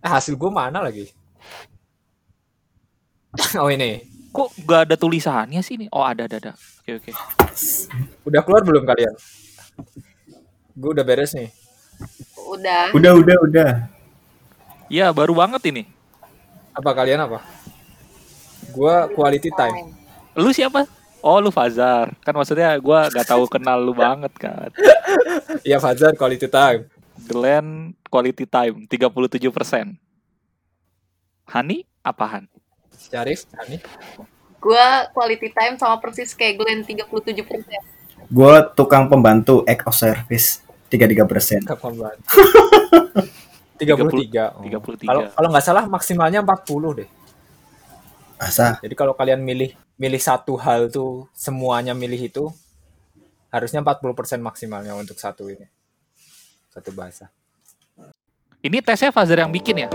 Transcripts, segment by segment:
Eh, hasil gue mana lagi? oh ini. Kok gak ada tulisannya sih ini? Oh ada ada ada. Oke oke. Udah keluar belum kalian? Gue udah beres nih. Udah. Udah, udah, udah. Iya baru banget ini. Apa kalian apa? Gue quality time. Lu siapa? Oh lu Fazar. Kan maksudnya gua gak tahu kenal lu banget kan. Iya Fajar quality time. Glenn quality time 37%. Hani apaan? Syarif, Hani. Gua quality time sama persis kayak Glenn 37 persen. Gue tukang pembantu act of service 33 persen. 33. Oh. 33. Kalau kalau nggak salah maksimalnya 40 deh. Asa, Jadi kalau kalian milih milih satu hal tuh semuanya milih itu harusnya 40% maksimalnya untuk satu ini. Satu bahasa. Ini tesnya Fazar yang bikin ya?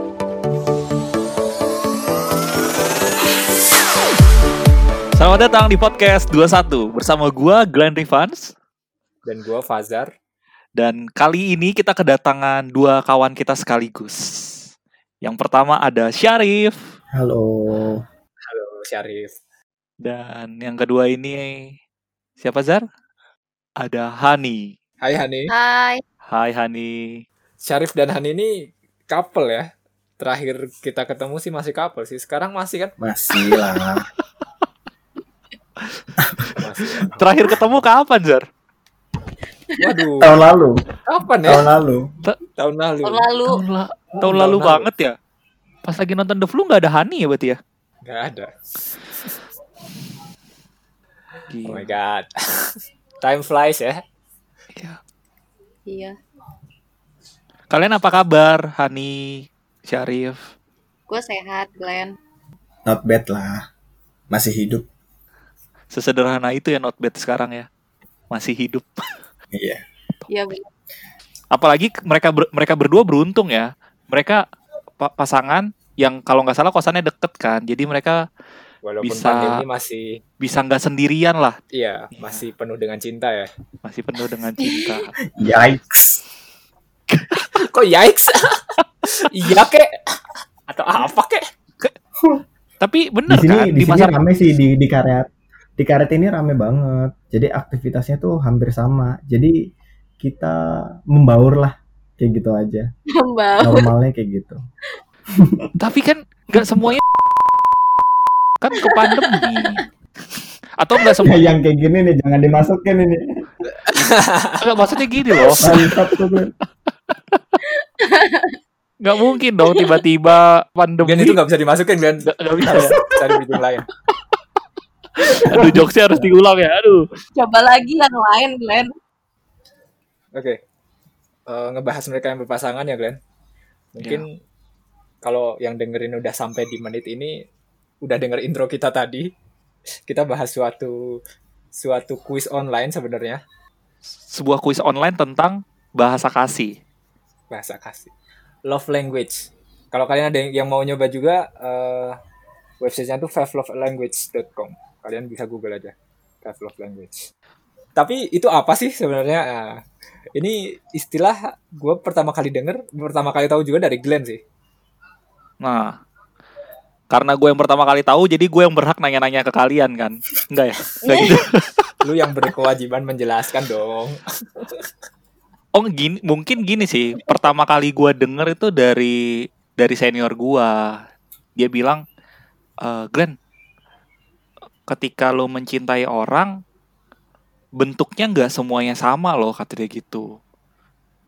Selamat datang di podcast 21 bersama gua Glenn Rivans Dan gua Fazar. dan kali ini kita kedatangan dua kawan kita sekaligus. Yang pertama ada Syarif halo. Halo Syarif. dan yang kedua ini siapa Zar? Ada Hani. Hai Hani. Hai. Hai Hani. Syarif dan Hani ini couple ya. Terakhir kita ketemu sih masih couple sih. Sekarang masih kan? Masih lah. Masih. Terakhir ketemu kapan Zar? Waduh. Tahun lalu, Kapan ya? tahun lalu. Tahun lalu. Tahun lalu. Tahun, la- tahun lalu banget ya. Pas lagi nonton The Flu nggak ada Hani ya berarti ya? Gak ada. Oh Gila. my god. Time flies ya. Iya. Iya. Kalian apa kabar, Hani, Syarif? Gue sehat, Glenn. Not bad lah. Masih hidup. Sesederhana itu ya not bad sekarang ya. Masih hidup. Iya. Iya. Apalagi mereka ber- mereka berdua beruntung ya. Mereka pa- pasangan yang kalau nggak salah kosannya deket kan. Jadi mereka Walaupun Bisa. pandemi masih bisa nggak sendirian lah. iya, masih penuh dengan cinta ya. Masih penuh dengan cinta. Yikes. Kok yikes? iya kek? Atau apa kek? Tapi Di bener sini kan di di sini masa rame sih di di karet. Di karet ini rame banget. Jadi aktivitasnya tuh hampir sama. Jadi kita membaur lah kayak gitu aja. Mbak. Normalnya kayak gitu. tapi kan nggak semuanya kan ke pandemi. Atau nggak semua yang kayak gini nih jangan dimasukin ini. nggak maksudnya gini loh. Glenn. Nggak mungkin dong tiba-tiba pandemi. Dan itu nggak bisa dimasukin kan? nggak nggak bisa ya. cari bikin lain. Aduh jokesnya harus diulang ya. Aduh. Coba lagi yang lain, Glenn. Oke. Eh, ngebahas mereka yang berpasangan ya, Glenn. Mungkin kalau yang dengerin udah sampai di menit ini udah denger intro kita tadi. Kita bahas suatu suatu kuis online sebenarnya, Sebuah kuis online tentang bahasa kasih. bahasa kasih. Love language. Kalau kalian ada yang, mau nyoba juga eh websitenya tuh fivelovelanguage.com. Kalian bisa Google aja. Five love language. Tapi itu apa sih sebenarnya? Nah, ini istilah gue pertama kali denger, pertama kali tahu juga dari Glenn sih. Nah, karena gue yang pertama kali tahu, jadi gue yang berhak nanya-nanya ke kalian kan? Enggak ya? Enggak gitu. Lu yang berkewajiban menjelaskan dong. Oh gini, mungkin gini sih. Pertama kali gue denger itu dari dari senior gue. Dia bilang, "Eh, Glenn, ketika lo mencintai orang, bentuknya nggak semuanya sama loh, kata dia gitu.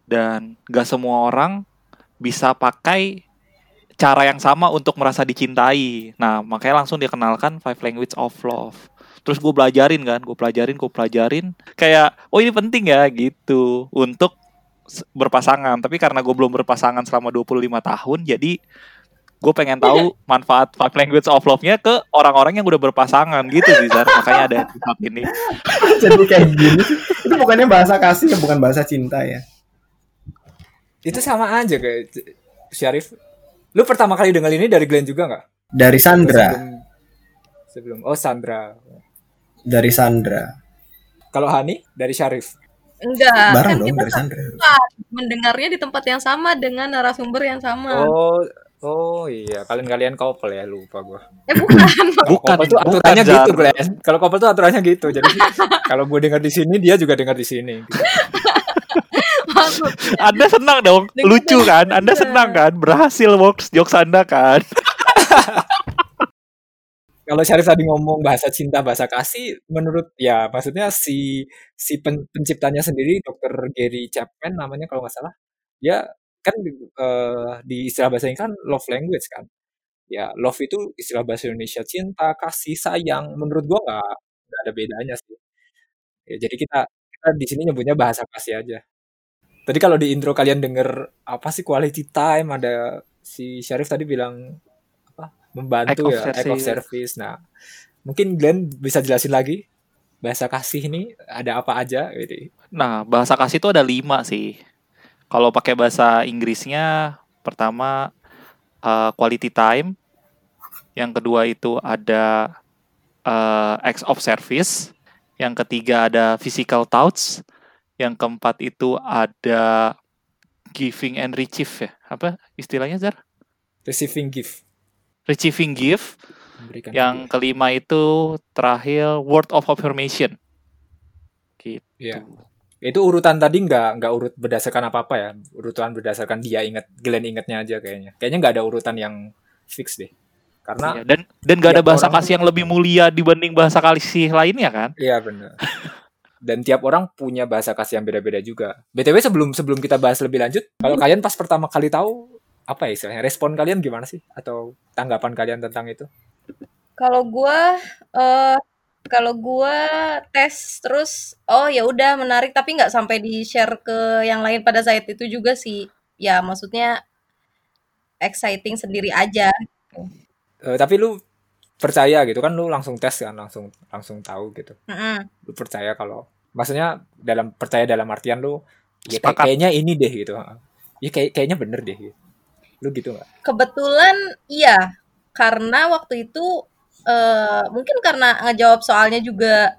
Dan nggak semua orang bisa pakai cara yang sama untuk merasa dicintai. Nah, makanya langsung dia kenalkan Five Language of Love. Terus gue pelajarin kan, gue pelajarin, gue pelajarin. Kayak, oh ini penting ya gitu untuk berpasangan. Tapi karena gue belum berpasangan selama 25 tahun, jadi gue pengen tahu manfaat Five Language of Love-nya ke orang-orang yang udah berpasangan gitu sih, Zar. Makanya ada episode ini. Jadi kayak gini. Itu bukannya bahasa kasih ya, bukan bahasa cinta ya. Itu sama aja kayak Syarif. Lu pertama kali dengar ini dari Glenn juga nggak? Dari Sandra. Sebelum, sebelum oh Sandra. Dari Sandra. Kalau Hani dari Syarif. Enggak. Bareng kan dong kita dari Sandra. mendengarnya di tempat yang sama dengan narasumber yang sama. Oh Oh iya, kalian-kalian couple ya, lupa gua. Eh bukan. Bukan, bukan, aturannya Jar. gitu, Glenn. Kalau couple tuh aturannya gitu. Jadi kalau gue dengar di sini, dia juga dengar di sini. gitu. Anda senang dong, lucu kan? Anda senang kan? Berhasil works jokes Anda kan? Kalau Syarif tadi ngomong bahasa cinta, bahasa kasih, menurut ya maksudnya si si pen- penciptanya sendiri, Dr. Gary Chapman namanya kalau nggak salah, dia kan eh, di istilah bahasa Inggris kan love language kan. Ya, love itu istilah bahasa Indonesia cinta, kasih, sayang. Menurut gua nggak nggak ada bedanya sih. Ya, jadi kita kita di sini nyebutnya bahasa kasih aja. Tadi kalau di intro kalian denger apa sih quality time, ada si Syarif tadi bilang apa membantu Act of ya, act of service. service. Nah, mungkin Glenn bisa jelasin lagi bahasa kasih ini ada apa aja gitu. Nah, bahasa kasih itu ada lima sih. Kalau pakai bahasa Inggrisnya, pertama uh, quality time. Yang kedua itu ada uh, acts of service. Yang ketiga ada physical touch. Yang keempat itu ada giving and receive ya. Apa istilahnya Zar? Receiving gift. Receiving gift. Memberikan Yang hadiah. kelima itu terakhir word of affirmation. Gitu. Iya. Itu urutan tadi nggak nggak urut berdasarkan apa apa ya, urutan berdasarkan dia inget, Glenn ingetnya aja kayaknya. Kayaknya nggak ada urutan yang fix deh. Karena Iya, dan dan gak ada bahasa kasih yang lebih mulia dibanding bahasa kasih lainnya kan? Iya benar. Dan tiap orang punya bahasa kasih yang beda-beda juga. BTW sebelum sebelum kita bahas lebih lanjut, kalau kalian pas pertama kali tahu apa ya istilahnya? Respon kalian gimana sih? Atau tanggapan kalian tentang itu? Kalau gua eh kalau gua tes terus oh ya udah menarik tapi nggak sampai di-share ke yang lain pada saat itu juga sih. Ya maksudnya exciting sendiri aja. Eh, tapi lu percaya gitu kan lu langsung tes kan langsung langsung tahu gitu. Mm-mm. Lu percaya kalau maksudnya dalam percaya dalam artian lu ya kayak- kayaknya ini deh gitu. Ya kayak kayaknya bener deh gitu. Lu gitu nggak? Kebetulan iya, karena waktu itu eh mungkin karena ngejawab soalnya juga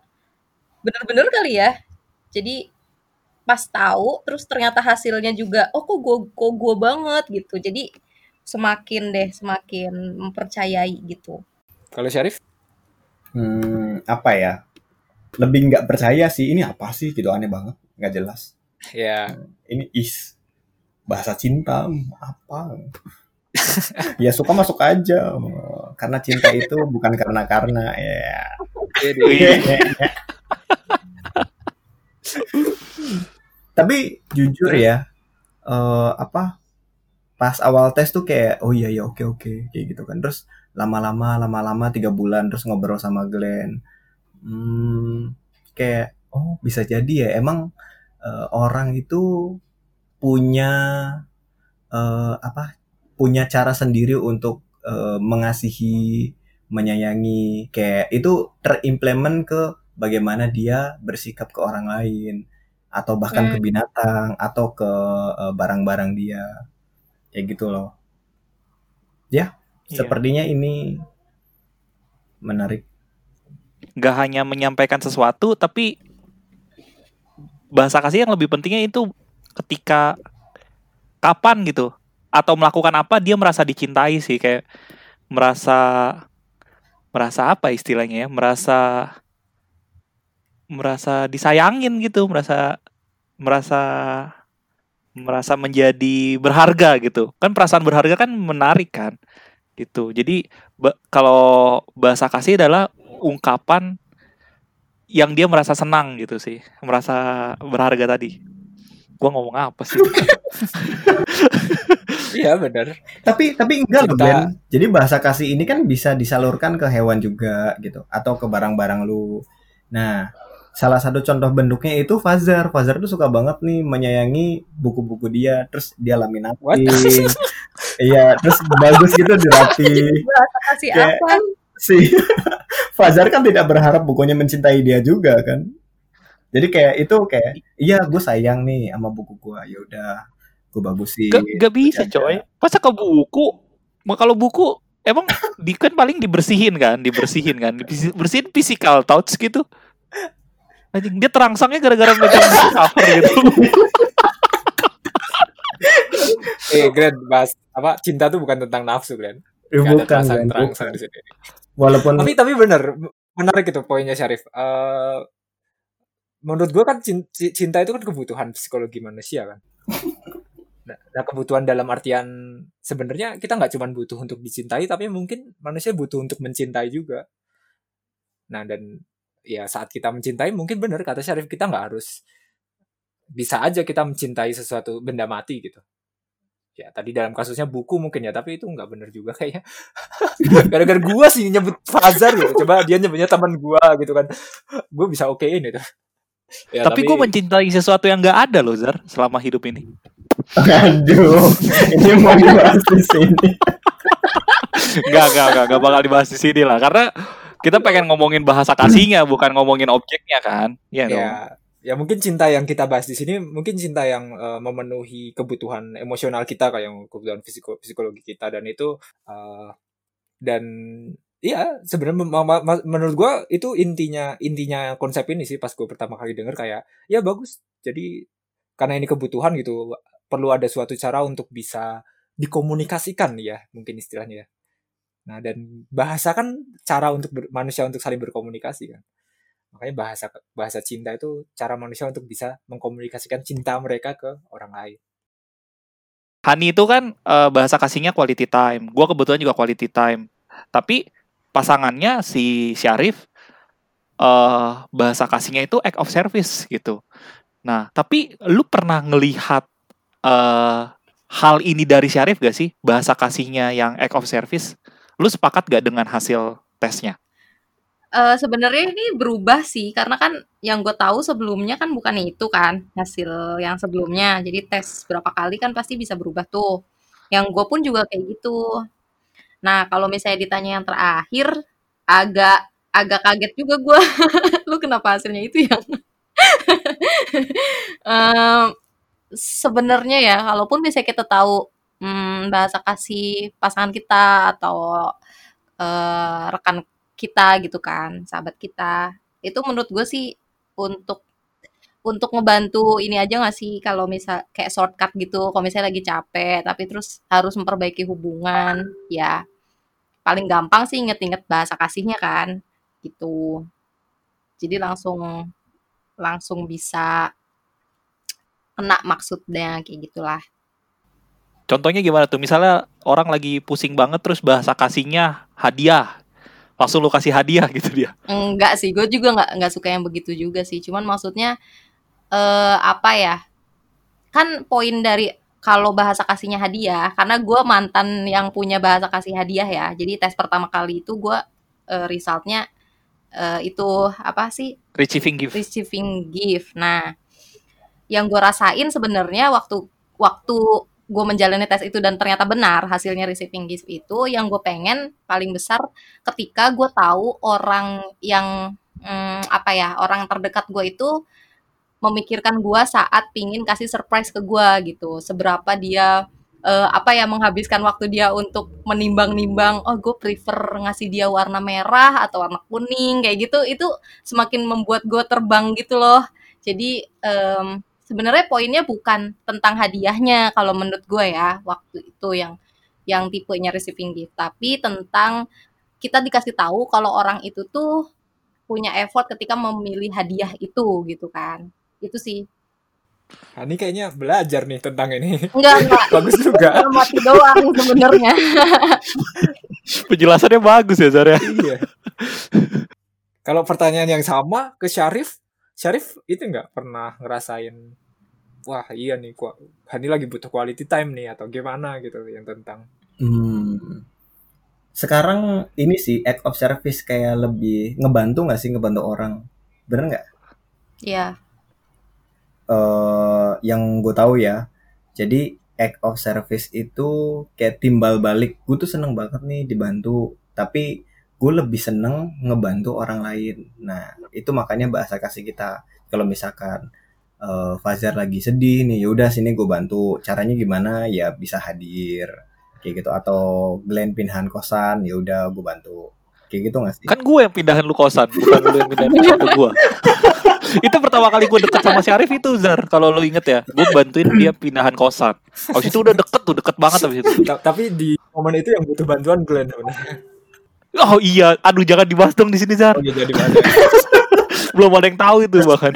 bener-bener kali ya. Jadi pas tahu terus ternyata hasilnya juga oh kok gua kok gua banget gitu. Jadi semakin deh semakin mempercayai gitu. Kalau Syarif? Hmm, apa ya? Lebih nggak percaya sih. Ini apa sih? Gitu aneh banget. Nggak jelas. Ya Ini is bahasa cinta apa? ya suka masuk aja. Karena cinta itu bukan karena karena ya. Iya Wih. Tapi jujur ya, eh, apa pas awal tes tuh kayak oh iya ya oke oke kayak gitu kan. Terus lama-lama lama-lama tiga bulan terus ngobrol sama Glenn. Hmm, kayak oh bisa jadi ya. Emang eh, orang itu punya eh, apa punya cara sendiri untuk eh, mengasihi menyayangi. Kayak itu terimplement ke bagaimana dia bersikap ke orang lain. Atau bahkan Hmm. ke binatang atau ke barang-barang dia. Kayak gitu loh. Ya Iya. sepertinya ini menarik. Gak hanya menyampaikan sesuatu, tapi bahasa kasih yang lebih pentingnya itu ketika kapan gitu atau melakukan apa dia merasa dicintai sih kayak merasa merasa apa istilahnya ya merasa merasa disayangin gitu merasa merasa merasa menjadi berharga gitu. Kan perasaan berharga kan menarik kan gitu jadi ba- kalau bahasa kasih adalah ungkapan yang dia merasa senang gitu sih merasa berharga tadi gua ngomong apa sih Iya benar. tapi tapi enggak loh Cinta. Ben jadi bahasa kasih ini kan bisa disalurkan ke hewan juga gitu atau ke barang-barang lu nah salah satu contoh bentuknya itu Fazar Fazar tuh suka banget nih menyayangi buku-buku dia terus dia What? laminating iya terus bagus gitu dirapi. Kasih Kayak- apa? si Fazar kan tidak berharap bukunya mencintai dia juga kan? Jadi kayak itu kayak iya gue sayang nih sama buku gue ya udah gue bagusin. Gak, gak bisa coy. Masa ke buku? Ma- kalau buku emang di kan paling dibersihin kan? Dibersihin kan? Dibersihin physical touch gitu Anjing, dia terangsangnya gara-gara megang cover gitu. Eh Glenn bahas apa cinta tuh bukan tentang nafsu Glenn. Ada bukan, terangsang bukan. di sini. Walaupun tapi tapi bener menarik itu poinnya Syarif. Eh, menurut gue kan cin- ci- cinta itu kan kebutuhan psikologi manusia kan? Nah, nah, kebutuhan dalam artian sebenarnya kita nggak cuma butuh untuk dicintai tapi mungkin manusia butuh untuk mencintai juga. Nah dan ya saat kita mencintai mungkin bener kata Syarif kita nggak harus bisa aja kita mencintai sesuatu benda mati gitu ya tadi dalam kasusnya buku mungkin ya tapi itu nggak bener juga kayaknya gara-gara gua sih nyebut Fazar gitu coba dia nyebutnya teman gua gitu kan gue bisa okein itu ya, tapi gue mencintai sesuatu yang nggak ada loh Zar selama hidup ini. aduh, ini mau dibahas di sini. Enggak, enggak, enggak, enggak bakal dibahas di sini lah karena kita pengen ngomongin bahasa kasihnya bukan ngomongin objeknya kan. Iya dong. ya ya mungkin cinta yang kita bahas di sini mungkin cinta yang eh, memenuhi kebutuhan emosional kita kayak kebutuhan fisiko- psikologi kita dan itu eh, dan iya sebenarnya menurut gua itu intinya intinya konsep ini sih pas gue pertama kali denger kayak ya bagus jadi karena ini kebutuhan gitu perlu ada suatu cara untuk bisa dikomunikasikan ya mungkin istilahnya ya nah dan bahasa kan cara untuk ber- manusia untuk saling berkomunikasi kan makanya bahasa bahasa cinta itu cara manusia untuk bisa mengkomunikasikan cinta mereka ke orang lain Hani itu kan eh, bahasa kasihnya quality time. Gua kebetulan juga quality time. Tapi pasangannya si Syarif eh bahasa kasihnya itu act of service gitu. Nah, tapi lu pernah ngelihat eh hal ini dari Syarif gak sih? Bahasa kasihnya yang act of service? Lu sepakat gak dengan hasil tesnya? Eh, sebenarnya ini berubah sih karena kan yang gue tahu sebelumnya kan bukan itu kan hasil yang sebelumnya. Jadi tes berapa kali kan pasti bisa berubah tuh. Yang gue pun juga kayak gitu. Nah kalau misalnya ditanya yang terakhir agak agak kaget juga gue lu kenapa hasilnya itu yang? Em, sebenarnya ya kalaupun misalnya kita tahu hmm, bahasa kasih pasangan kita atau eh, rekan kita gitu kan, sahabat kita. Itu menurut gue sih untuk untuk ngebantu ini aja nggak sih kalau misal kayak shortcut gitu, kalau misalnya lagi capek tapi terus harus memperbaiki hubungan, ya paling gampang sih inget-inget bahasa kasihnya kan, gitu. Jadi langsung langsung bisa kena maksudnya kayak gitulah. Contohnya gimana tuh? Misalnya orang lagi pusing banget terus bahasa kasihnya hadiah. Langsung lu kasih hadiah gitu dia. Enggak sih, gue juga nggak nggak suka yang begitu juga sih. Cuman maksudnya eh apa ya? Kan poin dari kalau bahasa kasihnya hadiah, karena gue mantan yang punya bahasa kasih hadiah ya. Jadi tes pertama kali itu gue eh, resultnya eh, itu apa sih? Receiving gift. receiving gift. Nah, yang gue rasain sebenarnya waktu waktu gue menjalani tes itu dan ternyata benar hasilnya receiving gift itu yang gue pengen paling besar ketika gue tahu orang yang hmm, apa ya orang terdekat gue itu memikirkan gue saat pingin kasih surprise ke gue gitu. Seberapa dia eh, apa ya menghabiskan waktu dia untuk menimbang-nimbang oh gue prefer ngasih dia warna merah atau warna kuning kayak gitu itu semakin membuat gue terbang gitu loh. Jadi em, sebenarnya poinnya bukan tentang hadiahnya kalau menurut gue ya waktu itu yang yang tipenya receiving gift tapi tentang kita dikasih tahu kalau orang itu tuh punya effort ketika memilih hadiah itu gitu kan. Itu sih. Hani kayaknya belajar nih tentang ini. Enggak enggak. Bagus juga. Mati doang sebenarnya. Penjelasannya bagus ya Zara. iya. Kalau pertanyaan yang sama ke Syarif Syarif itu nggak pernah ngerasain wah iya nih kok Hani lagi butuh quality time nih atau gimana gitu yang tentang Hmm. Sekarang ini sih act of service kayak lebih ngebantu nggak sih ngebantu orang? Bener nggak? ya eh yang gue tahu ya. Jadi act of service itu kayak timbal balik. Gue tuh seneng banget nih dibantu. Tapi gue lebih seneng ngebantu orang lain. Nah itu makanya bahasa kasih kita. Kalau misalkan eh Fajar lagi sedih nih, yaudah sini gue bantu. Caranya gimana? Ya bisa hadir kayak gitu. Atau Glenn pindahan kosan, ya udah gue bantu. Kayak gitu gak sih? Kan gue yang pindahin lu kosan, bukan lu yang pindahin kosan ke gue. itu pertama kali gue deket sama si Arif itu Zar kalau lo inget ya gue bantuin dia pindahan kosan habis itu udah deket tuh deket banget habis itu Ta- Tapi di momen itu yang butuh bantuan Glenn sebenarnya. Oh iya aduh jangan dibahas dong di sini Zar Oh, jadi mana? belum ada yang tahu itu bahkan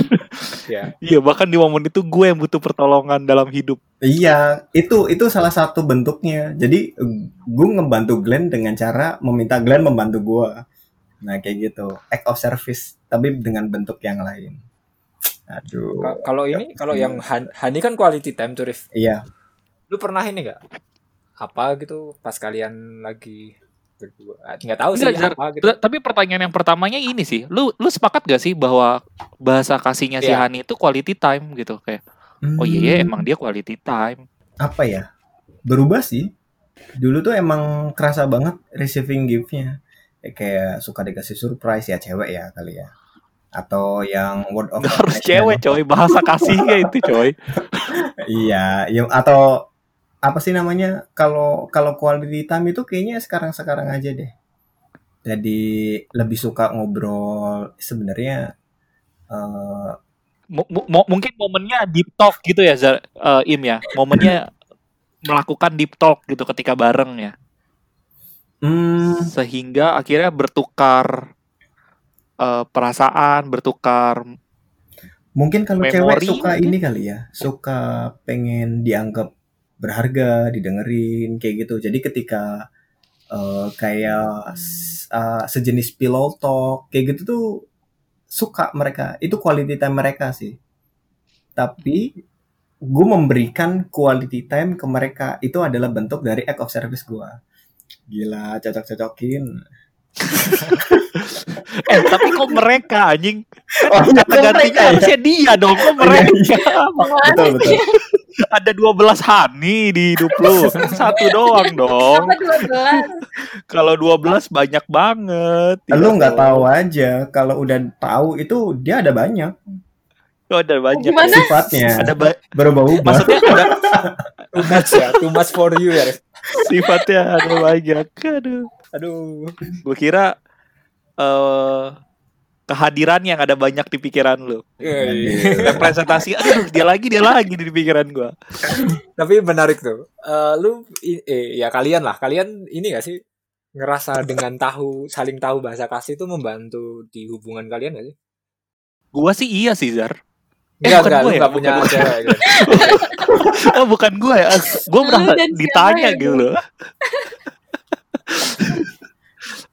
ya. iya bahkan di momen itu gue yang butuh pertolongan dalam hidup Iya, itu itu salah satu bentuknya. Jadi gue ngebantu Glenn dengan cara meminta Glenn membantu gue. Nah kayak gitu, act of service, tapi dengan bentuk yang lain. Aduh, Ka- Kalau ini, kalau yang Han- Hani kan quality time tuh, Rif. iya. Lu pernah ini nggak? Apa gitu pas kalian lagi berdua? Ah, Nggak tahu sih Enggak, apa gitu. Tapi pertanyaan yang pertamanya ini sih, lu lu sepakat gak sih bahwa bahasa kasihnya si Iya. Hani itu quality time gitu kayak oh iya ya Hmm, emang dia quality time. apa ya? Berubah sih. Dulu tuh emang kerasa banget receiving gift-nya. Ya, Kayak suka dikasih surprise ya cewek ya kali ya. Atau yang word of Gak harus cewek coy, bahasa kasihnya itu coy. Iya, yang atau apa sih namanya? Kalau kalau quality time itu kayaknya sekarang-sekarang aja deh. Jadi lebih suka ngobrol sebenarnya M- m- mungkin momennya deep talk gitu ya Zar, eh, Im ya. Momennya melakukan deep talk gitu ketika bareng ya. hmm, Sehingga akhirnya bertukar eh, perasaan, bertukar mungkin kalau cewek suka ini kali ya, suka pengen dianggap berharga, didengerin kayak gitu. Jadi ketika eh, kayak eh, sejenis pillow talk kayak gitu tuh suka mereka. Itu quality time mereka sih. Tapi gue memberikan quality time ke mereka itu adalah bentuk dari act of service gue. Gila, cocok-cocokin. Eh tapi kok mereka anjing? Oh, Kan kata gantinya mereka ya? harusnya dia dong. Kok mereka? Betul, betul. Ada 12 Hani di hidup lu. Satu doang dong. Apa 12? Kalau 12 banyak banget. Lu Iya nggak tahu aja kalau udah tahu itu dia ada banyak Oh, ada banyak. Gimana? sifatnya Ada ba- berubah-ubah. maksudnya ada Too much ya, too much for you ya. Sifatnya ada banyak. Aduh. Aduh. Gue kira eh kehadiran yang ada banyak di pikiran lu. Iya. Representasi, aduh dia lagi dia lagi di pikiran gua. Tapi menarik tuh. Eh, lu eh, ya kalian lah, kalian ini gak sih ngerasa dengan tahu saling tahu bahasa kasih itu membantu di hubungan kalian gak sih? Gua sih iya sih Zar. Eh, Enggak, bukan enggak, gua lu ya, punya bukan cewek gitu. Oh bukan gue ya, gue siapa ditanya ya, gitu loh.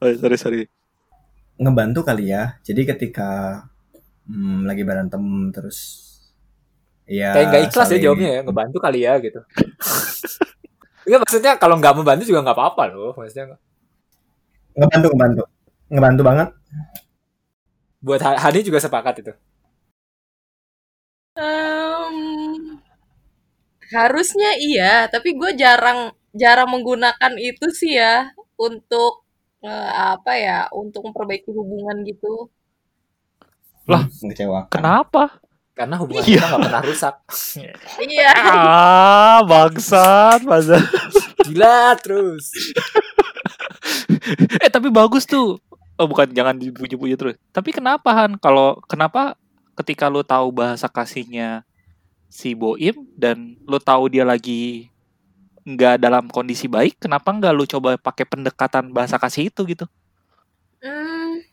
oh, sorry sorry. Ngebantu kali ya. Jadi ketika hmm, lagi berantem terus ya Kayak nggak ikhlas ya saling- jawabnya ya, ngebantu kali ya gitu. Enggak maksudnya kalau nggak membantu juga nggak apa-apa loh. Maksudnya ngebantu ngebantu ngebantu banget. buat Ha- Hani juga sepakat itu. Em, harusnya iya, tapi gue jarang jarang menggunakan itu sih ya untuk eh, apa ya, untuk memperbaiki hubungan gitu. Lah, mengecewakan. Kenapa? Karena hubungan Iya. kita nggak pernah rusak. Iya. Ah, bangsat, masa. Gila terus. eh tapi bagus tuh. Oh bukan, jangan dipuji-puji terus. Tapi kenapa Han? Kalau kenapa ketika lu tahu bahasa kasihnya si Boim dan lu tahu dia lagi nggak dalam kondisi baik, kenapa nggak lu coba pakai pendekatan bahasa kasih itu gitu? Hmm,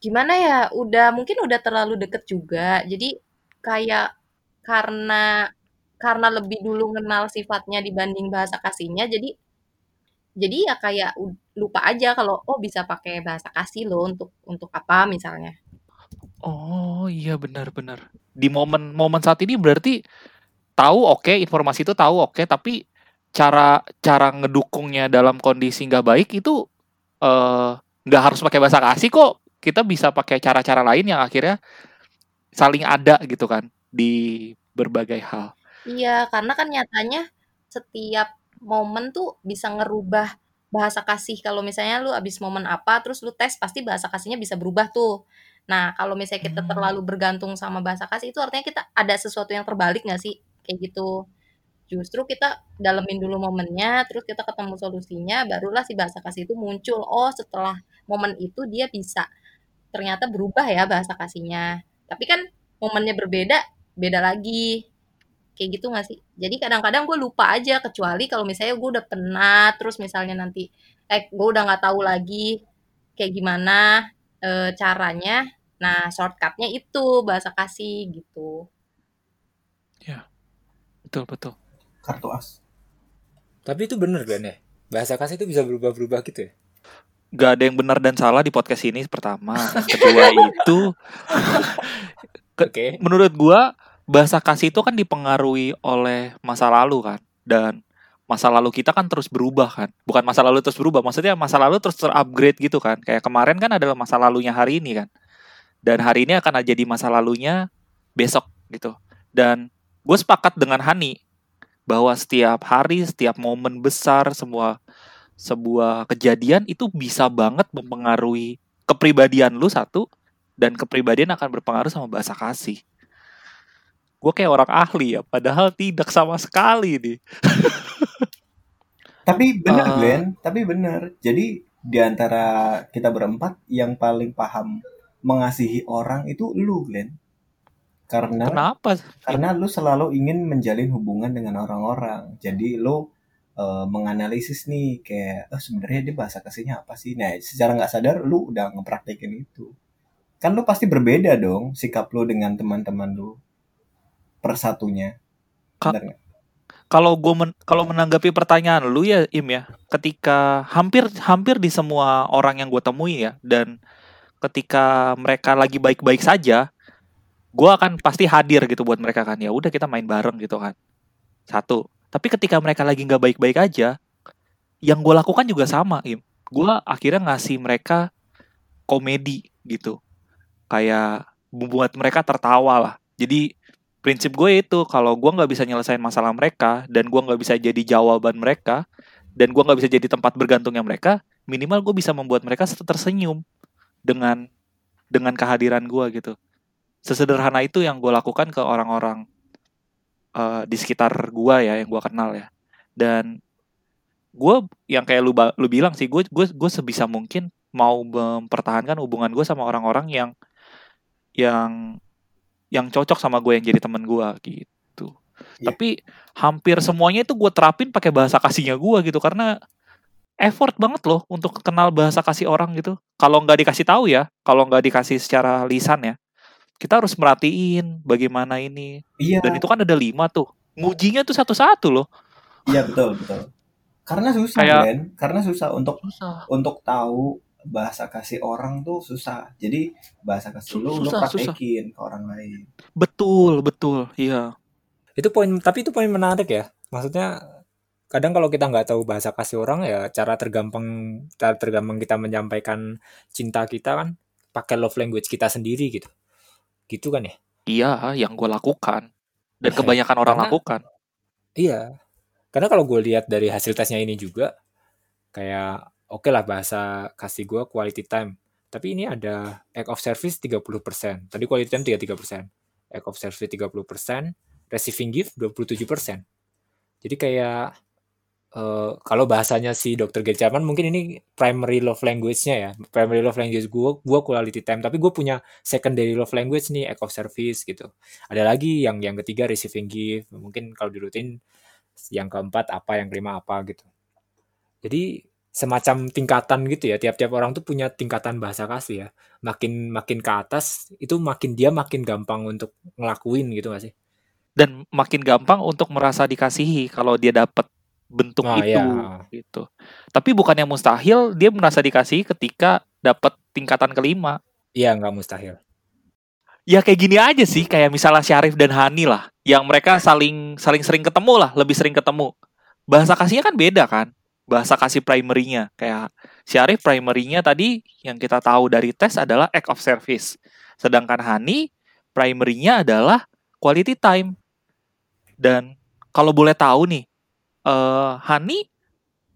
gimana ya? Udah mungkin udah terlalu deket juga. Jadi kayak karena karena lebih dulu kenal sifatnya dibanding bahasa kasihnya, jadi jadi ya kayak lupa aja kalau oh bisa pakai bahasa kasih loh untuk untuk apa misalnya. Oh iya benar-benar. Di momen-momen saat ini berarti tahu oke informasi itu tahu oke tapi cara cara ngedukungnya dalam kondisi nggak baik itu eh, nggak harus pakai bahasa kasih kok kita bisa pakai cara-cara lain yang akhirnya saling ada gitu kan di berbagai hal. Iya, karena kan nyatanya setiap momen tuh bisa ngerubah bahasa kasih. Kalau misalnya lu abis momen apa, terus lu tes, pasti bahasa kasihnya bisa berubah tuh. Nah, kalau misalnya kita Hmm. terlalu bergantung sama bahasa kasih, itu artinya kita ada sesuatu yang terbalik nggak sih? Kayak gitu. Justru kita dalemin dulu momennya, terus kita ketemu solusinya, barulah si bahasa kasih itu muncul. Oh, setelah momen itu dia bisa ternyata berubah ya bahasa kasihnya. Tapi kan momennya berbeda, beda lagi. Kayak gitu gak sih? Jadi kadang-kadang gue lupa aja, kecuali kalau misalnya gue udah penat, terus misalnya nanti, eh gue udah nggak tahu lagi kayak gimana e, caranya. Nah, shortcutnya itu bahasa kasih gitu. Betul betul. Kartu as. Tapi itu bener kan ya? Bahasa kasih itu bisa berubah-berubah gitu ya? Gak ada yang benar dan salah di podcast ini pertama. Kedua itu Ke- Oke. menurut gua bahasa kasih itu kan dipengaruhi oleh masa lalu kan dan masa lalu kita kan terus berubah kan bukan masa lalu terus berubah maksudnya masa lalu terus terupgrade gitu kan kayak kemarin kan adalah masa lalunya hari ini kan dan hari ini akan jadi masa lalunya besok gitu dan gue sepakat dengan Hani bahwa setiap hari setiap momen besar semua sebuah kejadian itu bisa banget mempengaruhi kepribadian lu satu dan kepribadian akan berpengaruh sama bahasa kasih. Gue kayak orang ahli ya, padahal tidak sama sekali nih. Tapi bener Eh. Glenn, tapi bener. Jadi di antara kita berempat yang paling paham mengasihi orang itu lu Glenn. Karena Kenapa? karena lu selalu ingin menjalin hubungan dengan orang-orang. Jadi lu eh, menganalisis nih kayak oh sebenarnya dia bahasa kasihnya apa sih? Nah, secara nggak sadar lu udah ngepraktekin itu. Kan lu pasti berbeda dong sikap lu dengan teman-teman lu persatunya. Ka-? Kalau gue men- kalau menanggapi pertanyaan lu ya Im ya, ketika hampir hampir di semua orang yang gue temui ya dan ketika mereka lagi baik-baik saja, gue akan pasti hadir gitu buat mereka kan ya. Udah kita main bareng gitu kan. Satu. Tapi ketika mereka lagi nggak baik-baik aja, yang gue lakukan juga sama Im. Gue akhirnya ngasih mereka komedi gitu. Kayak membuat mereka tertawa lah. Jadi prinsip gue itu kalau gue nggak bisa nyelesain masalah mereka dan gue nggak bisa jadi jawaban mereka dan gue nggak bisa jadi tempat bergantungnya mereka minimal gue bisa membuat mereka tersenyum dengan dengan kehadiran gue gitu sesederhana itu yang gue lakukan ke orang-orang eh, di sekitar gue ya yang gue kenal ya dan gue yang kayak lu lu bilang sih gue gue gue sebisa mungkin mau mempertahankan hubungan gue sama orang-orang yang yang yang cocok sama gue yang jadi temen gue gitu. Iya. Tapi hampir semuanya itu gue terapin pakai bahasa kasihnya gue gitu karena effort banget loh untuk kenal bahasa kasih orang gitu. Kalau nggak dikasih tahu ya, kalau nggak dikasih secara lisan ya, kita harus merhatiin bagaimana ini. Iya, Dan itu kan ada lima tuh. Ngujinya tuh satu-satu loh. iya betul betul. Karena susah Kayak- Glenn, karena susah untuk Susah. untuk tahu bahasa kasih orang tuh susah. Jadi bahasa kasih lu lu Susah, praktekin ke orang lain. Betul, betul. Iya. Itu poin, tapi itu poin menarik ya. Maksudnya kadang kalau kita nggak tahu bahasa kasih orang ya cara tergampang cara tergampang kita menyampaikan cinta kita kan pakai love language kita sendiri gitu. Gitu kan ya? Iya, yang gue lakukan. Dan kebanyakan orang Karena- lakukan. Iya. Karena kalau gue lihat dari hasil tesnya ini juga kayak oke lah bahasa kasih gue quality time. Tapi ini ada act of service 30%. Tadi quality time 33%. Act of service 30%, receiving gift 27%. Jadi kayak eh, kalau bahasanya si Dr. Gerjaman mungkin ini primary love language-nya ya. Primary love language gue gue quality time, tapi gue punya secondary love language nih act of service gitu. Ada lagi yang yang ketiga receiving gift. Mungkin kalau di rutin yang keempat apa, yang kelima apa gitu. Jadi semacam tingkatan gitu ya. Tiap-tiap orang tuh punya tingkatan bahasa kasih ya. Makin makin ke atas itu makin dia makin gampang untuk ngelakuin gitu gak sih? dan makin gampang untuk merasa dikasihi kalau dia dapat bentuk Nah, itu iya. gitu. Tapi bukannya mustahil dia merasa dikasihi ketika dapat tingkatan kelima. Iya nggak mustahil. Ya kayak gini aja sih, kayak misalnya Syarif dan Hani lah, yang mereka saling saling sering ketemu lah, lebih sering ketemu. Bahasa kasihnya kan beda kan? Bahasa kasih primary-nya. Kayak Syarif primary-nya tadi yang kita tahu dari tes adalah act of service. Sedangkan Hani primary-nya adalah quality time. Dan kalau boleh tahu nih, eh Hani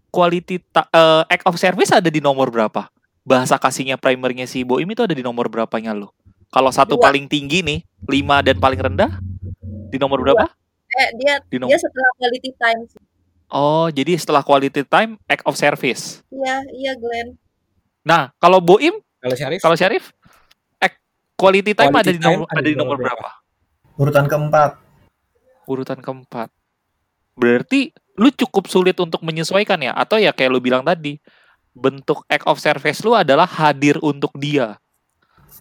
quality ta- eh, act of service ada di nomor berapa? Bahasa kasihnya primernya si Boim itu ada di nomor berapanya lo? Kalau satu Dua. paling tinggi nih, 5 dan paling rendah di nomor berapa? Eh, dia Di nomor dia setelah quality time. sih. Oh, jadi setelah quality time act of service. Iya, iya Glenn. Nah, kalau Boim, Kalau Syarif? kalau Syarif act Quality time Quality ada di time nomor ada di nomor berapa? Urutan keempat. Urutan keempat. Berarti lu cukup sulit untuk menyesuaikan ya atau ya kayak lu bilang tadi bentuk act of service lu adalah hadir untuk dia.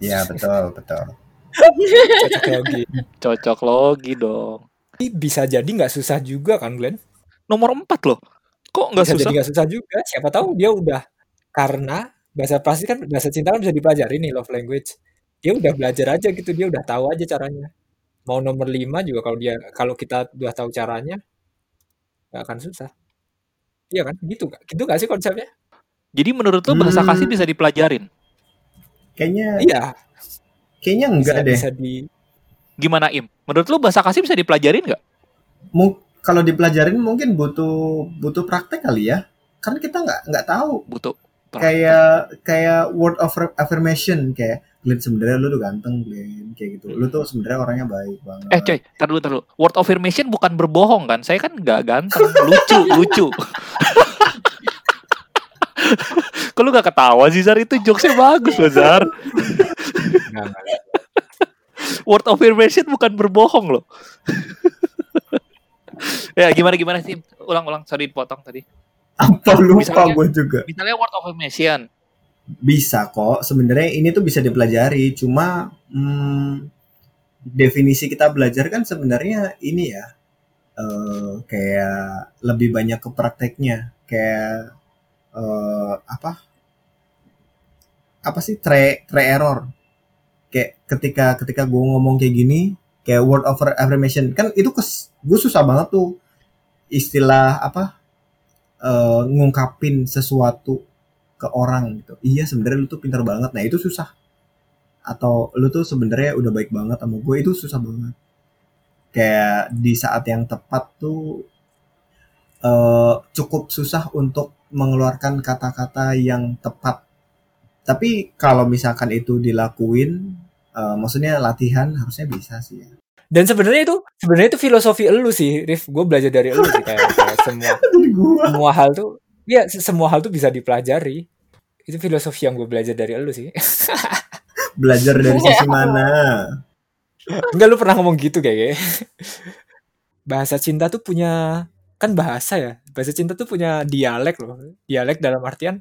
Ya betul betul. cocok logi Cocok logi dong. Bisa jadi nggak susah juga kan Glenn Nomor empat loh. Kok nggak bisa susah? jadi nggak susah juga siapa tahu dia udah karena bahasa pasti kan bahasa cinta kan bisa dipelajari nih love language dia udah belajar aja gitu dia udah tahu aja caranya mau nomor lima juga kalau dia kalau kita udah tahu caranya nggak akan susah iya kan gitu nggak gitu nggak sih konsepnya Jadi menurut lu bahasa Hmm. kasih bisa dipelajarin? Kayaknya iya kayaknya bisa enggak deh. bisa di Gimana Im? Menurut lu bahasa kasih bisa dipelajarin nggak? Mu- kalau dipelajarin mungkin butuh butuh praktek kali ya. Kan kita nggak nggak tahu. Butuh. Kayak kayak word of affirmation kayak Glenn sebenarnya lu tuh ganteng Glenn kayak gitu. Lu tuh sebenarnya orangnya baik banget. Eh coy, tar dulu, tar dulu. Word of affirmation bukan berbohong kan? Saya kan nggak ganteng, lucu, lucu. Kok lu gak ketawa sih Zar? Itu jokesnya bagus loh Zar. Word of affirmation bukan berbohong loh. ya gimana gimana sih? Ulang ulang, sorry potong tadi. Apa lupa Misalnya- gue juga. Misalnya word of affirmation. Bisa kok. Sebenarnya ini tuh bisa dipelajari. Cuma hmm, definisi kita belajar kan sebenarnya ini ya. eh, kayak lebih banyak ke prakteknya. Kayak eh, apa? Apa sih try try error? Kayak ketika ketika gue ngomong kayak gini, kayak word of affirmation kan itu kes, gue susah banget tuh istilah apa? Eh, ngungkapin sesuatu ke orang gitu. Iya sebenarnya lu tuh pintar banget. Nah itu susah. Atau lu tuh sebenarnya udah baik banget sama gue itu susah banget. Kayak di saat yang tepat tuh eh cukup susah untuk mengeluarkan kata-kata yang tepat. Tapi kalau misalkan itu dilakuin, eh, maksudnya latihan harusnya bisa sih. Ya. Dan sebenarnya itu sebenarnya itu filosofi elu sih Rif. Gue belajar dari elu sih kayak, kayak semua semua hal tuh ya se- semua hal tuh bisa dipelajari. Itu filosofi yang gue belajar dari elu sih. Belajar dari sisi mana? Enggak lu pernah ngomong gitu kayak bahasa cinta tuh punya kan bahasa ya bahasa cinta tuh punya dialek loh. Dialek dalam artian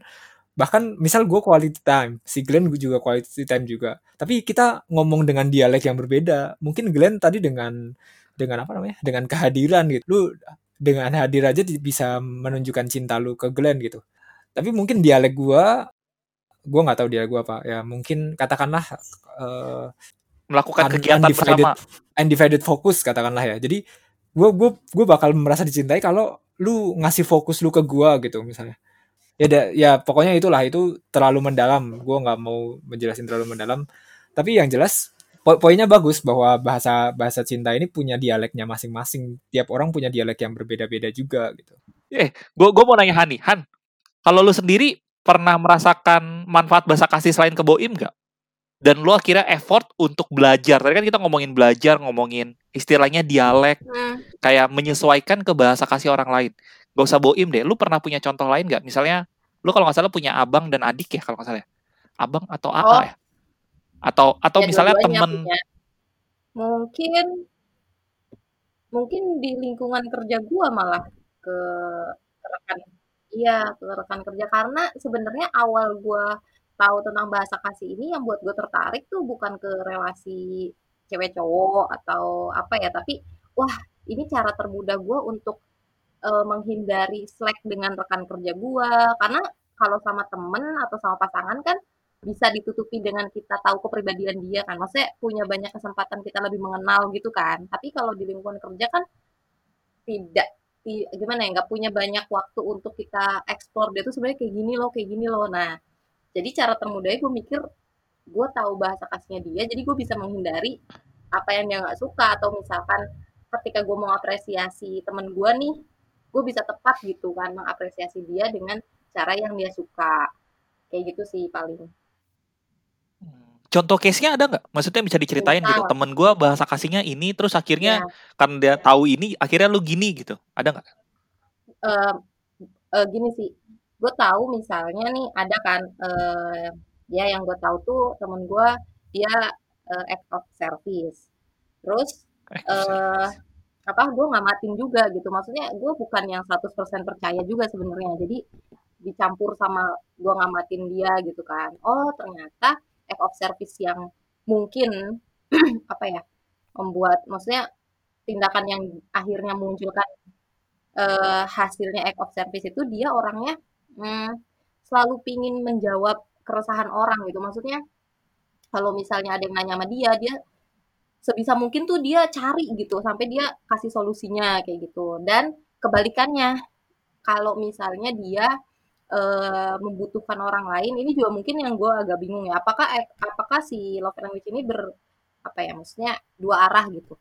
bahkan misal gue quality time si Glenn gue juga quality time juga tapi kita ngomong dengan dialek yang berbeda mungkin Glenn tadi dengan dengan apa namanya dengan kehadiran gitu lu dengan hadir aja bisa menunjukkan cinta lu ke Glenn gitu tapi mungkin dialek gue gue nggak tahu dialek gue apa ya mungkin katakanlah eh, Melakukan Un- kegiatan undivided- bersama. undivided focus katakanlah ya. Jadi gue gue gue bakal merasa dicintai kalau lu ngasih fokus lu ke gua gitu misalnya. Ya da- ya pokoknya itulah itu terlalu mendalam. Gua nggak mau menjelasin terlalu mendalam. Tapi yang jelas po- poinnya bagus bahwa bahasa bahasa cinta ini punya dialeknya masing-masing. Tiap orang punya dialek yang berbeda-beda juga gitu. Gue gue mau nanya Han nih, Han. Kalau lu sendiri pernah merasakan manfaat bahasa kasih selain ke Boim nggak? Dan lu akhirnya effort untuk belajar. Tadi kan kita ngomongin belajar, ngomongin istilahnya dialek, Hmm. kayak menyesuaikan ke bahasa kasih orang lain. Gak usah Boim deh. Lu pernah punya contoh lain nggak? Misalnya, lu kalau nggak salah punya abang dan adik ya kalau nggak salah ya. Abang atau AA Oh. ya? Atau atau Ya, misalnya temen punya. Mungkin mungkin di lingkungan kerja gua malah ke rekan iya ke rekan kerja karena sebenarnya awal gua tahu tentang bahasa kasih ini yang buat gue tertarik tuh bukan ke relasi cewek cowok atau apa ya tapi wah ini cara termudah gua untuk eh, menghindari slack dengan rekan kerja gua. Karena kalau sama temen atau sama pasangan kan bisa ditutupi dengan kita tahu kepribadian dia kan. Maksudnya punya banyak kesempatan kita lebih mengenal gitu kan. Tapi kalau di lingkungan kerja kan tidak ti- gimana ya nggak punya banyak waktu untuk kita eksplor dia tuh sebenarnya kayak gini loh kayak gini loh. Nah jadi cara termudahnya gue mikir gue tahu bahasa kasihnya dia jadi gue bisa menghindari apa yang dia nggak suka. Atau misalkan ketika gue mau apresiasi temen gue nih gue bisa tepat gitu kan mengapresiasi dia dengan cara yang dia suka kayak gitu sih paling contoh case-nya ada nggak? Maksudnya bisa diceritain gitu. Misal. Temen gue bahasa kasihnya ini, terus akhirnya ya karena dia tahu ini, akhirnya lu gini gitu. Ada nggak? eh, eh, gini sih gue tahu misalnya nih ada kan eh, ya yang gue tahu tuh temen gue dia uh, act of service terus Act of eh apa gue ngamatin juga gitu. Maksudnya gue bukan yang 100% percaya juga sebenarnya. Jadi dicampur sama gue ngamatin dia gitu kan. Oh ternyata act of service yang mungkin apa ya membuat maksudnya tindakan yang akhirnya munculkan eh, hasilnya act of service itu dia orangnya hmm, selalu pingin menjawab keresahan orang gitu. Maksudnya kalau misalnya ada yang nanya sama dia dia sebisa mungkin tuh dia cari gitu sampai dia kasih solusinya kayak gitu. Dan kebalikannya kalau misalnya dia eh, membutuhkan orang lain ini juga mungkin yang gue agak bingung ya. Apakah apakah si love language ini ber apa ya maksudnya dua arah gitu?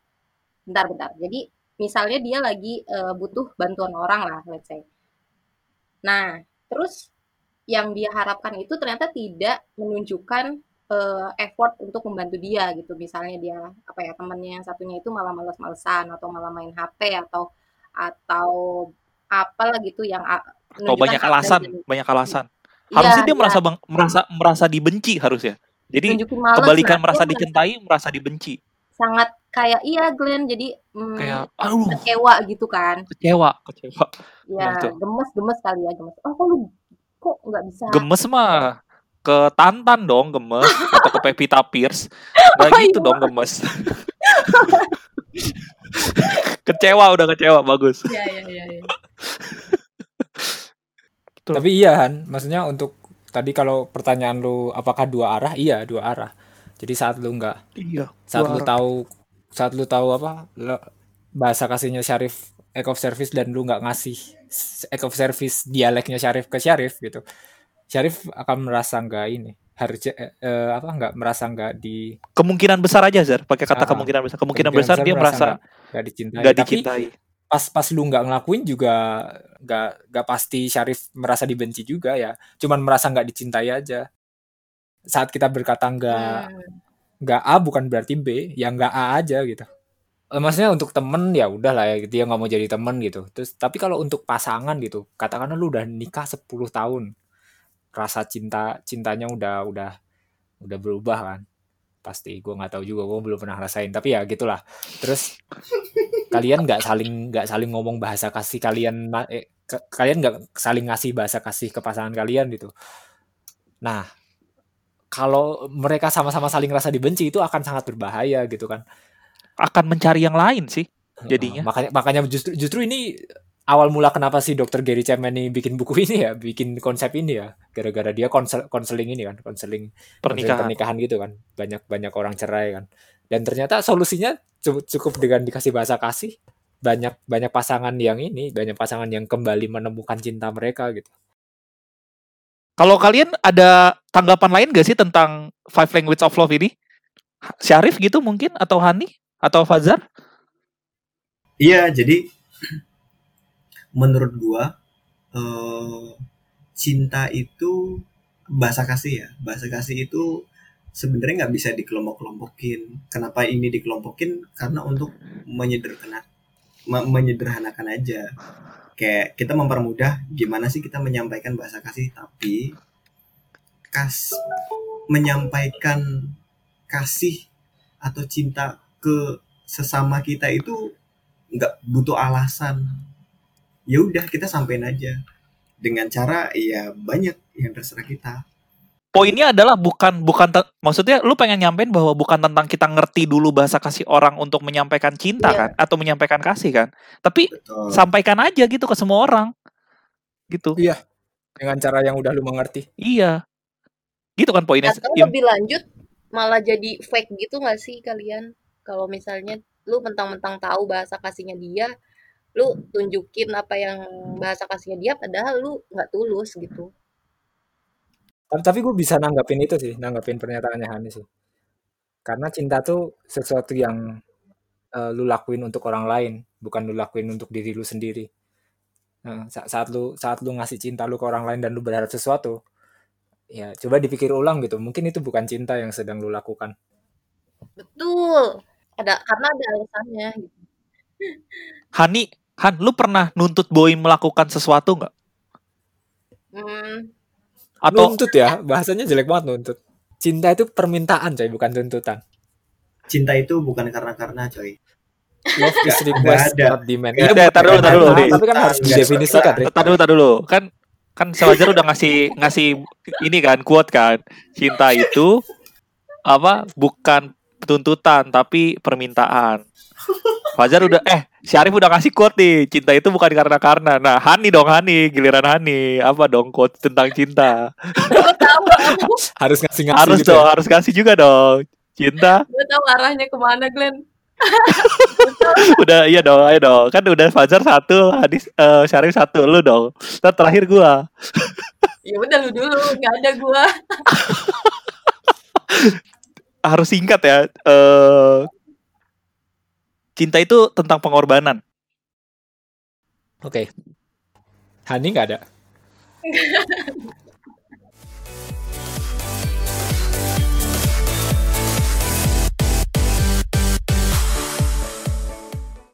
Bentar bentar. Jadi misalnya dia lagi eh, butuh bantuan orang lah let's say. Nah terus yang dia harapkan itu ternyata tidak menunjukkan uh, effort untuk membantu dia gitu. Misalnya dia apa ya temennya yang satunya itu malah males-malesan atau malah main HP atau atau apalah gitu yang a- atau banyak alasan banyak alasan. Iya, harusnya dia iya, merasa bang- merasa merasa dibenci harusnya. Jadi males, kebalikan nah, merasa dicintai merasa dibenci. Sangat kayak iya Glenn jadi mm, kayak aduh. kecewa gitu kan. Kecewa kecewa. Ya gemes gemes kali ya gemes. Oh kok lu kok nggak bisa? Gemes mah ke Tantan dong gemes atau ke Pevita Pierce nggak Oh, gitu iya. dong gemes kecewa udah kecewa bagus Iya iya iya. iya. Betul. Tapi iya Han, maksudnya untuk tadi kalau pertanyaan lu apakah dua arah? Iya, dua arah. Jadi saat lu nggak iya saat lu arah. tahu saat lu tahu apa lo- bahasa kasihnya Syarif of service dan lu nggak ngasih of service dialeknya Syarif ke Syarif gitu. Syarif akan merasa nggak ini harus eh, eh, apa nggak merasa nggak di kemungkinan besar aja Zar pakai kata Ah, kemungkinan besar kemungkinan, kemungkinan besar, dia merasa nggak dicintai. Tapi dicintai pas pas lu nggak ngelakuin juga nggak nggak pasti Syarif merasa dibenci juga ya. Cuman merasa nggak dicintai aja. Saat kita berkata nggak Hmm. nggak A bukan berarti B, ya nggak A aja gitu. Eh, Maksudnya untuk temen ya udah lah ya dia nggak mau jadi temen gitu. Terus tapi kalau untuk pasangan gitu, katakanlah lu udah nikah 10 tahun, rasa cinta cintanya udah udah udah berubah kan. Pasti gue nggak tahu juga, gue belum pernah rasain. Tapi ya gitulah. Terus kalian nggak saling nggak saling ngomong bahasa kasih kalian eh, ke- kalian nggak saling ngasih bahasa kasih ke pasangan kalian gitu. Nah, kalau mereka sama-sama saling rasa dibenci itu akan sangat berbahaya gitu kan. akan mencari yang lain sih jadinya makanya makanya justru justru ini awal mula kenapa sih dokter Gary Chapman ini bikin buku ini ya, bikin konsep ini ya, gara-gara dia konsel konseling ini kan, konseling konseling pernikahan. pernikahan gitu kan, banyak banyak orang cerai kan, dan ternyata solusinya cu- cukup dengan dikasih bahasa kasih, banyak banyak pasangan yang ini, banyak pasangan yang kembali menemukan cinta mereka gitu. kalau kalian ada tanggapan lain gak sih tentang five language of love ini? Syarif gitu mungkin? Atau Hani? Atau Fazar Iya, jadi menurut gua eh, cinta itu bahasa kasih ya. Bahasa kasih itu sebenarnya nggak bisa dikelompok-kelompokin. Kenapa ini dikelompokin? Karena untuk menyederhana, me- menyederhanakan aja. Kayak kita mempermudah gimana sih kita menyampaikan bahasa kasih, tapi kas menyampaikan kasih atau cinta ke sesama kita itu nggak butuh alasan ya udah kita sampein aja. Dengan cara ya banyak yang terserah kita. Poinnya adalah bukan bukan te- maksudnya lu pengen nyampein bahwa bukan tentang kita ngerti dulu bahasa kasih orang untuk menyampaikan cinta Iya. kan atau menyampaikan kasih kan. Tapi betul. sampaikan aja gitu ke semua orang. Gitu. Dengan cara yang udah lu mengerti. iya. Gitu kan poinnya. Atau lebih lanjut malah jadi fake gitu nggak sih kalian? Kalau misalnya lu mentang-mentang tahu bahasa kasihnya dia, lu tunjukin apa yang bahasa kasihnya dia, padahal lu nggak tulus gitu. Tapi, tapi gue bisa nanggapin itu sih, nanggapin pernyataannya Hani sih. Karena cinta tuh sesuatu yang eh, lu lakuin untuk orang lain, bukan lu lakuin untuk diri lu sendiri. Nah, sa- saat lu saat lu ngasih cinta lu ke orang lain dan lu berharap sesuatu, ya coba dipikir ulang gitu. Mungkin itu bukan cinta yang sedang lu lakukan. Betul. Ada karena ada alasannya gitu. Hani Han lu pernah nuntut Boy melakukan sesuatu nggak Hmm, atau Nuntut ya, bahasanya jelek banget nuntut. Cinta itu permintaan coy, bukan tuntutan. cinta itu bukan karena karena coy. Love is request not demand. Iya, ada, bukan tar dulu, tar dulu. Tapi kan harus didefinisikan. Tar dulu, tar dulu. Kan kan Sewajar udah ngasih ngasih ini kan quote kan. Cinta itu apa? Bukan tuntutan tapi permintaan. Fajar udah eh si Arif udah ngasih quote nih. Cinta itu bukan karena karena. Nah, Hani dong Hani, giliran Hani. Apa dong quote tentang cinta? gue tahu Harus ngasih-ngasih harus gitu. dong, ya. harus kasih juga dong. Cinta gue tahu arahnya ke mana Glenn udah iya dong, ayo dong. Kan udah Fajar satu, Hadis eh Syarif satu, lu dong. Ntar terakhir gua. ya udah lu dulu nggak ada gue Harus singkat ya. Eh cinta itu tentang pengorbanan. Oke. Hani nggak ada.